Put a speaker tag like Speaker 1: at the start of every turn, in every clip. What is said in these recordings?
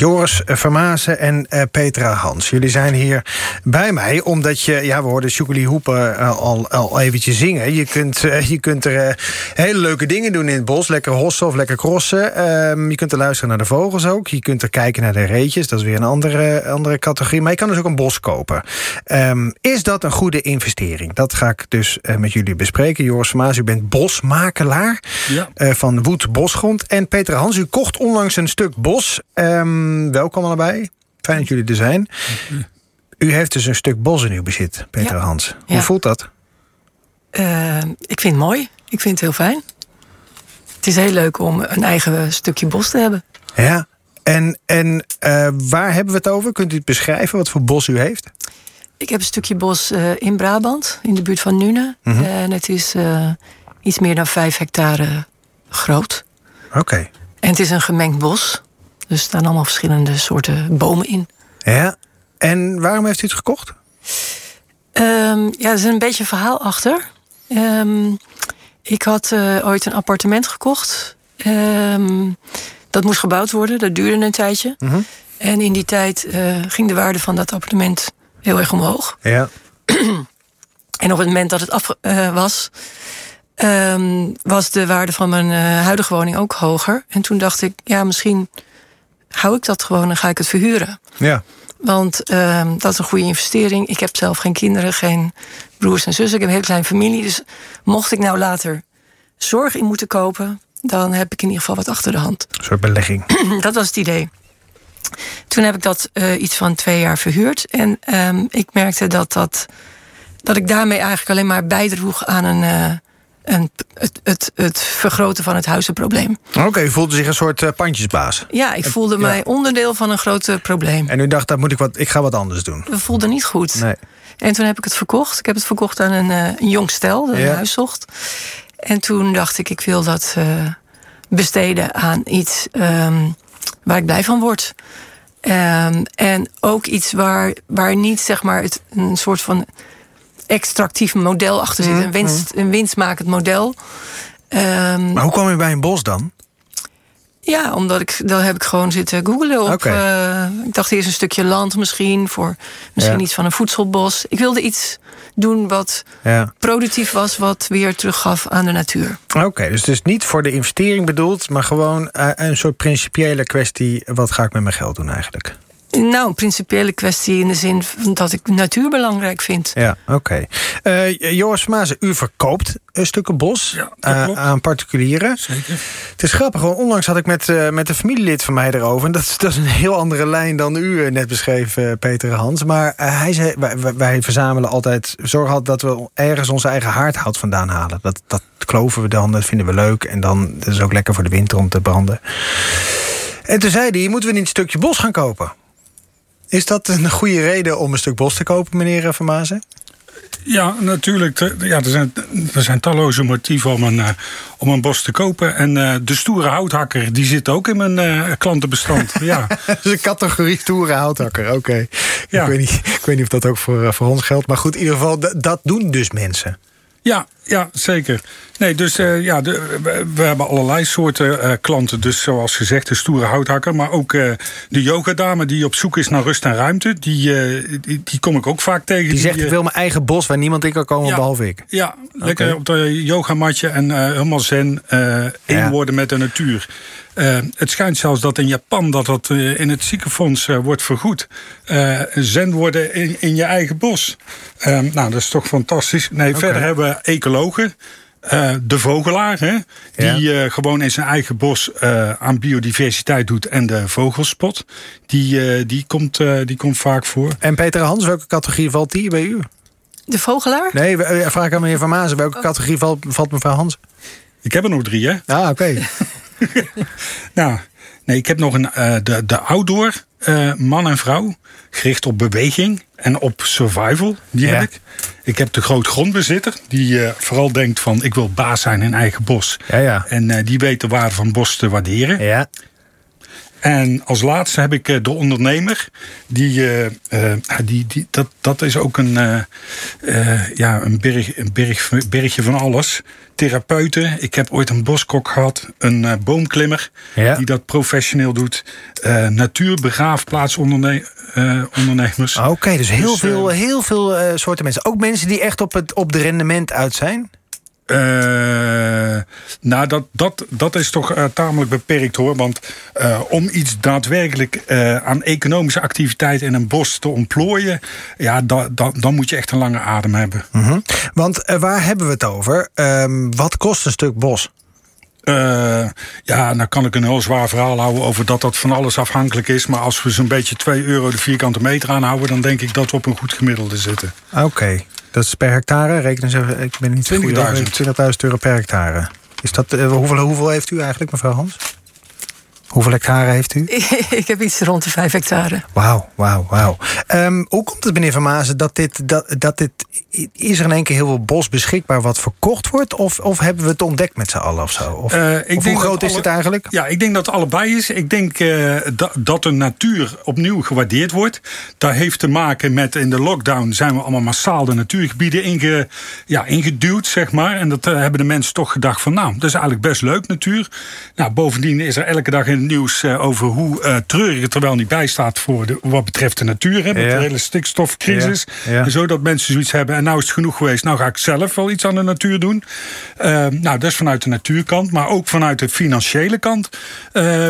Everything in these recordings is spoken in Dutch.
Speaker 1: Joris Vermazen en uh, Petra Hans. Jullie zijn hier bij mij omdat je... Ja, we hoorden Chocolie Hoepen uh, al, al eventjes zingen. Je kunt, uh, je kunt er hele leuke dingen doen in het bos. Lekker hossen of lekker crossen. Ehm, je kunt er luisteren naar de vogels ook. Je kunt er kijken naar de reetjes. Dat is weer een andere, andere categorie. Maar je kan dus ook een bos kopen. Um, is dat een goede investering? Dat ga ik dus met jullie bespreken. Joris Vermazen, u bent bosmakelaar
Speaker 2: ja.
Speaker 1: van Woed Bosgrond. En Petra Hans, u kocht onlangs een stuk bos... Um, welkom allebei. Fijn dat jullie er zijn. U heeft dus een stuk bos in uw bezit, Peter
Speaker 3: Ja.
Speaker 1: Hans. Hoe
Speaker 3: Ja.
Speaker 1: voelt dat?
Speaker 3: Eh, ik vind het mooi. Ik vind het heel fijn. Het is heel leuk om een eigen stukje bos te hebben.
Speaker 1: Ja. En, en eh, waar hebben we het over? Kunt u het beschrijven wat voor bos u heeft?
Speaker 3: Ik heb een stukje bos eh, in Brabant, in de buurt van Nune.
Speaker 1: Mhm.
Speaker 3: En het is eh, iets meer dan vijf hectare groot.
Speaker 1: Oké.
Speaker 3: En het is een gemengd bos. Dus er staan allemaal verschillende soorten bomen in.
Speaker 1: Ja. En waarom heeft u het gekocht?
Speaker 3: Ehm, ja, er is een beetje een verhaal achter. Ehm, ik had eh, ooit een appartement gekocht. Ehm, dat moest gebouwd worden. Dat duurde een tijdje.
Speaker 1: Mhm.
Speaker 3: En in die tijd eh, ging de waarde van dat appartement heel erg omhoog.
Speaker 1: Ja.
Speaker 3: En op het moment dat het af eh, was, was de waarde van mijn huidige woning ook hoger. En toen dacht ik, ja, misschien hou ik dat gewoon en ga ik het verhuren.
Speaker 1: Ja.
Speaker 3: Want ehm, dat is een goede investering. Ik heb zelf geen kinderen, geen broers en zussen. Ik heb een hele kleine familie. Dus mocht ik nou later zorg in moeten kopen, dan heb ik in ieder geval wat achter de hand.
Speaker 1: Een soort belegging.
Speaker 3: dat was het idee. Toen heb ik dat eh, iets van twee jaar verhuurd. En ehm, ik merkte dat, dat, dat ik daarmee eigenlijk alleen maar bijdroeg aan een, eh, een, het, het, het vergroten van het huizenprobleem.
Speaker 1: Oké, u voelde zich een soort eh, pandjesbaas.
Speaker 3: Ja, ik voelde mij onderdeel van een groot probleem.
Speaker 1: En u dacht, dat moet ik, wat, ik ga wat anders doen.
Speaker 3: We voelden niet goed.
Speaker 1: Nee.
Speaker 3: En toen heb ik het verkocht. Ik heb het verkocht aan een, eh, een jong stel dat
Speaker 1: Ja.
Speaker 3: een huis zocht. En toen dacht ik, ik wil dat eh, besteden aan iets ehm, waar ik blij van word. Ehm, en ook iets waar, waar niet zeg maar het, een soort van extractief model achter zit.
Speaker 1: Mhm,
Speaker 3: Een, winst, een winstmakend model. Ehm,
Speaker 1: Maar hoe kwam u bij een bos dan?
Speaker 3: ja, omdat ik, dan heb ik gewoon zitten googlen op. Eh, ik dacht eerst een stukje land misschien, voor misschien
Speaker 1: Ja.
Speaker 3: iets van een voedselbos. Ik wilde iets doen wat
Speaker 1: Ja.
Speaker 3: productief was, wat weer teruggaf aan de natuur.
Speaker 1: Oké, dus het is niet voor de investering bedoeld, maar gewoon eh, een soort principiële kwestie. Wat ga ik met mijn geld doen eigenlijk?
Speaker 3: Nou, een principiële kwestie in de zin van dat ik natuur belangrijk vind.
Speaker 1: Ja, oké. Eh, Joris Mazen, u verkoopt een stukken bos
Speaker 2: Ja,
Speaker 1: eh,
Speaker 2: klopt.
Speaker 1: aan particulieren.
Speaker 2: Zeker.
Speaker 1: Het is grappig, want onlangs had ik met, eh, met een familielid van mij erover. En dat, is- dat is een heel andere lijn dan u eh, net beschreef, eh, Peter Hans. Maar eh, hij zei, wij, verzamelen altijd, zorgen altijd dat we ergens onze eigen haardhout vandaan halen. Dat, dat kloven we dan, dat vinden we leuk. En dan dat is ook lekker voor de winter om te branden. En toen zei hij, moeten we niet een stukje bos gaan kopen? Is dat een goede reden om een stuk bos te kopen, meneer Van Mazen?
Speaker 2: Ja, natuurlijk. Ja, er, zijn, er zijn talloze motieven om een, eh, om een bos te kopen. En eh, de stoere houthakker die zit ook in mijn eh, klantenbestand. ja.
Speaker 1: Dat is een categorie stoere houthakker, oké.
Speaker 2: Ja.
Speaker 1: Ik, weet niet, ik weet niet of dat ook voor, voor ons geldt. Maar goed, in ieder geval, dat doen dus mensen.
Speaker 2: Ja, ja, zeker. Nee, dus eh, ja, de, we, hebben allerlei soorten eh, klanten. Dus zoals gezegd, de stoere houthakker. Maar ook eh, de yogadame die op zoek is naar rust en ruimte. Die, die, die kom ik ook vaak tegen.
Speaker 1: Die zegt, ik wil mijn eigen bos waar niemand in kan komen,
Speaker 2: Ja.
Speaker 1: behalve ik.
Speaker 2: Ja, lekker op de yogamatje en helemaal zen. één
Speaker 1: Ja.
Speaker 2: worden met de natuur. Eh, het schijnt zelfs dat in Japan dat dat eh, in het ziekenfonds eh, wordt vergoed. Eh, zen worden in, in je eigen bos. Eh, nou, dat is toch fantastisch. Nee, verder hebben we ecologen. Eh, de vogelaar, hè, die eh, gewoon in zijn eigen bos eh, aan biodiversiteit doet. En de vogelspot, die, eh, die, komt, eh, die komt vaak voor.
Speaker 1: En Peter Hans, welke categorie valt die bij u?
Speaker 3: De vogelaar?
Speaker 1: Nee, vraag ik aan meneer Van Mazen. Welke categorie valt, valt mevrouw Hans?
Speaker 2: Ik heb er nog drie, hè?
Speaker 1: Ah, oké.
Speaker 2: Nou, nee, ik heb nog een, eh, de, de outdoor eh, man en vrouw. Gericht op beweging en op survival. Die
Speaker 1: Ja.
Speaker 2: heb ik. Ik heb de groot grondbezitter. Die eh, vooral denkt van ik wil baas zijn in eigen bos.
Speaker 1: Ja, ja.
Speaker 2: En die weet de waarde van bos te waarderen.
Speaker 1: Ja,
Speaker 2: En als laatste heb ik eh, de ondernemer. Die, uh, die, die, dat, dat is ook een, uh, ja, een, berg, een berg, bergje van alles. Therapeuten. Ik heb ooit een boskok gehad. Een boomklimmer. Ja. Die dat professioneel doet. natuurbegraafplaatsondernemers.
Speaker 1: Ah, oké, dus heel dus, veel, heel veel soorten mensen. Ook mensen die echt op, het, op de rendement uit zijn?
Speaker 2: Uh, nou, dat, dat, dat is toch uh, tamelijk beperkt hoor. Want uh, om iets daadwerkelijk aan economische activiteit in een bos te ontplooien, ja, da, da, dan moet je echt een lange adem hebben.
Speaker 1: Mhm. Want waar hebben we het over? Ehm, wat kost een stuk bos?
Speaker 2: Uh, ja, dan kan ik een heel zwaar verhaal houden over dat dat van alles afhankelijk is. Maar als we zo'n beetje 2 euro de vierkante meter aanhouden, dan denk ik dat we op een goed gemiddelde zitten.
Speaker 1: Oké. Dat is per hectare, rekenen ze, ik ben niet 20.000 euro per hectare. Is dat, uh, hoeveel, hoeveel heeft u eigenlijk, mevrouw Hans? Hoeveel hectare heeft u?
Speaker 3: ik heb iets rond de vijf hectare.
Speaker 1: Wauw, wauw, wauw. Um, hoe komt het, meneer Van Mazen, dat dit, dat, dat dit... Is er in één keer heel veel bos beschikbaar wat verkocht wordt? Of, of hebben we het ontdekt met z'n allen of zo? Of, uh, ik of hoe groot is het eigenlijk?
Speaker 2: Ja, ik denk dat het allebei is. Ik denk uh, dat, dat de natuur opnieuw gewaardeerd wordt. Dat heeft te maken met in de lockdown zijn we allemaal massaal de natuurgebieden inge, ja, ingeduwd, zeg maar. En dat uh, hebben de mensen toch gedacht van, nou, dat is eigenlijk best leuk natuur. Nou, bovendien is er elke dag in nieuws uh, over hoe uh, treurig het er wel niet bij staat voor de, wat betreft de natuur. Hè, met de hele stikstofcrisis. Ja. En zo dat mensen zoiets hebben. En nou is het genoeg geweest. Nou ga ik zelf wel iets aan de natuur doen. Uh, nou, dat is vanuit de natuurkant. Maar ook vanuit de financiële kant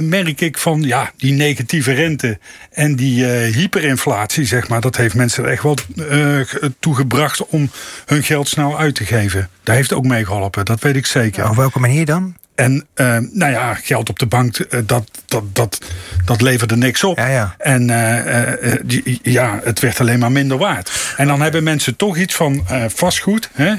Speaker 2: merk ik van ja, die negatieve rente en die hyperinflatie, zeg maar. Dat heeft mensen er echt wel toegebracht om hun geld snel uit te geven. Daar heeft ook mee geholpen. Dat weet ik zeker.
Speaker 1: Op welke manier dan?
Speaker 2: En uh, nou ja, geld op de bank, uh, dat, dat, dat, dat leverde niks op.
Speaker 1: Ja, ja.
Speaker 2: En uh, die, ja, het werd alleen maar minder waard. En dan hebben mensen toch iets van vastgoed. Hè?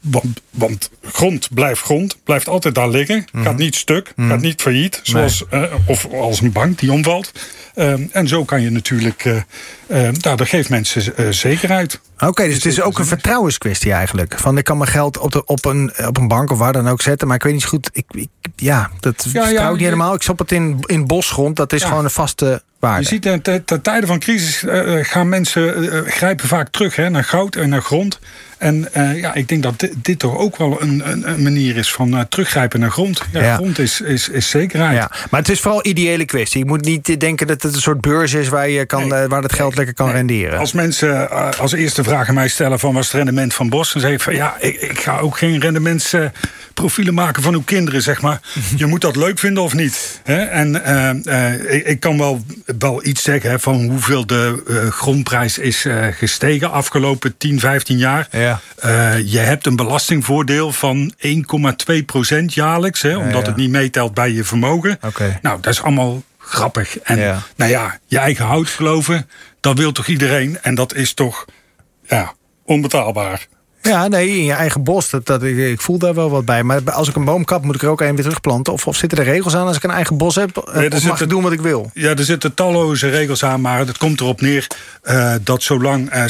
Speaker 2: Want, want grond blijft grond, blijft altijd daar liggen. Mm -hmm. Gaat niet stuk, mm -hmm. gaat niet failliet. Zoals, nee. of als een bank die omvalt. Um, en zo kan je natuurlijk, nou, dat geeft mensen zekerheid.
Speaker 1: Oké, okay, dus het is ook een vertrouwenskwestie eigenlijk. Van ik kan mijn geld op, de, op, een, op een bank of waar dan ook zetten, maar ik weet niet zo goed. Ik, ik ja, dat ja, vertrouw ik niet helemaal. Ik stop het in, in bosgrond, dat is ja. gewoon een vaste waarde.
Speaker 2: Je ziet, ten tijde van crisis gaan mensen grijpen vaak terug hè, naar goud en naar grond. En uh, ja, ik denk dat dit, dit toch ook wel een, een, een manier is van uh, teruggrijpen naar grond. Ja, ja. grond is, is, is zekerheid.
Speaker 1: Ja. Maar het is vooral ideële kwestie. Je moet niet denken dat het een soort beurs is waar, je kan, nee. uh, waar het geld lekker kan nee. renderen.
Speaker 2: Als mensen als eerste vraag aan mij stellen van wat is het rendement van bos, dan zeg ik van ja, ik, ik ga ook geen rendementsprofielen maken van uw kinderen, zeg maar. je moet dat leuk vinden of niet. Hè? En ik, ik, kan wel, wel iets zeggen hè, van hoeveel de grondprijs is gestegen afgelopen 10, 15 jaar.
Speaker 1: Ja.
Speaker 2: Uh, je hebt een belastingvoordeel van 1,2 procent jaarlijks, hè, omdat ja, ja. het niet meetelt bij je vermogen.
Speaker 1: Okay.
Speaker 2: Nou, dat is allemaal grappig. En ja. nou ja, je eigen hout geloven, dat wil toch iedereen? En dat is toch ja, onbetaalbaar.
Speaker 1: Ja, nee, in je eigen bos. Dat, dat, ik, ik, voel daar wel wat bij. Maar als ik een boom kap, moet ik er ook een weer terugplanten? Of, of zitten er regels aan als ik een eigen bos heb? Nee, of mag ik doen wat ik wil?
Speaker 2: Ja, er zitten talloze regels aan. Maar het komt erop neer uh, dat zolang uh,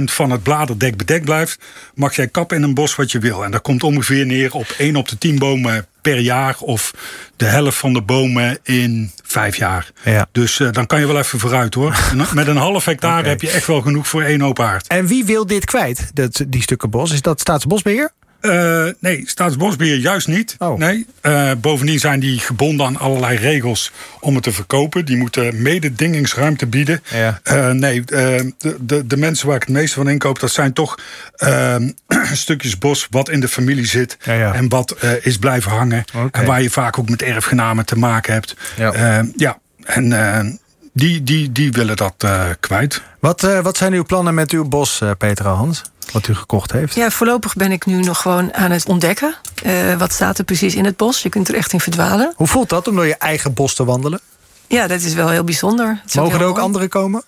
Speaker 2: 60% van het bladerdek bedekt blijft... mag jij kappen in een bos wat je wil. En dat komt ongeveer neer op 1 op de 10 bomen per jaar of de helft van de bomen in vijf jaar.
Speaker 1: Ja.
Speaker 2: Dus uh, dan kan je wel even vooruit hoor. Met een half hectare okay. heb je echt wel genoeg voor één open haard.
Speaker 1: En wie wil dit kwijt, dat, die stukken bos? Is dat Staatsbosbeheer?
Speaker 2: Uh, nee, Staatsbosbeheer juist niet.
Speaker 1: Oh.
Speaker 2: Nee. Uh, bovendien zijn die gebonden aan allerlei regels om het te verkopen. Die moeten mededingingsruimte bieden.
Speaker 1: Ja.
Speaker 2: Uh, nee, de, de, de, mensen waar ik het meeste van inkoop... dat zijn toch ehm, stukjes bos wat in de familie zit...
Speaker 1: Ja, ja.
Speaker 2: en wat is blijven hangen.
Speaker 1: Okay.
Speaker 2: En waar je vaak ook met erfgenamen te maken hebt.
Speaker 1: Ja,
Speaker 2: ja. en die, die, die willen dat kwijt.
Speaker 1: Wat, wat zijn uw plannen met uw bos, Petra Hans? Wat u gekocht heeft?
Speaker 3: Ja, voorlopig ben ik nu nog gewoon aan het ontdekken. Uh, wat staat er precies in het bos? Je kunt er echt in verdwalen.
Speaker 1: Hoe voelt dat om door je eigen bos te wandelen?
Speaker 3: Ja, dat is wel heel bijzonder.
Speaker 1: Mogen er ook mooi. anderen komen?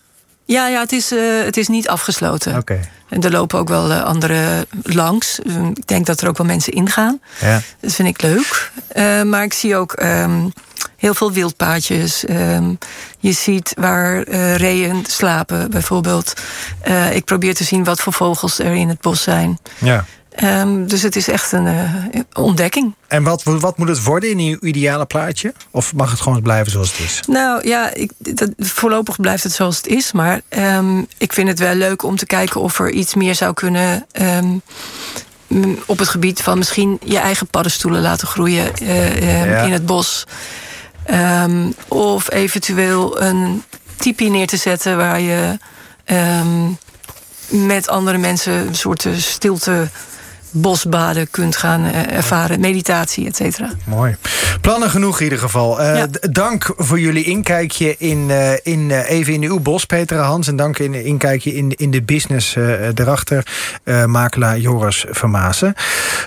Speaker 3: Ja, ja het, is, uh, het is niet afgesloten.
Speaker 1: Oké. Okay.
Speaker 3: En er lopen ook wel uh, anderen langs. Ik denk dat er ook wel mensen ingaan.
Speaker 1: Ja.
Speaker 3: Dat vind ik leuk. Uh, maar ik zie ook um, heel veel wildpaadjes. Um, je ziet waar uh, reeën slapen, bijvoorbeeld. Ik probeer te zien wat voor vogels er in het bos zijn.
Speaker 1: Ja.
Speaker 3: Ehm, dus het is echt een uh, ontdekking.
Speaker 1: En wat, wat moet het worden in uw ideale plaatje? Of mag het gewoon blijven zoals het is?
Speaker 3: Nou ja, ik, dat, voorlopig blijft het zoals het is. Maar um, ik vind het wel leuk om te kijken of er iets meer zou kunnen. Um, op het gebied van misschien je eigen paddenstoelen laten groeien uh, ja. in het bos. of eventueel een tipi neer te zetten waar je met andere mensen een soort stilte bosbaden kunt gaan uh, ervaren, meditatie, et cetera.
Speaker 1: Mooi. Plannen genoeg in ieder geval. Uh, ja. Dank voor jullie inkijkje in, uh, in even in uw bos, Petra Hans. En dank in inkijkje in, in de business erachter, makelaar Joris Vermaassen.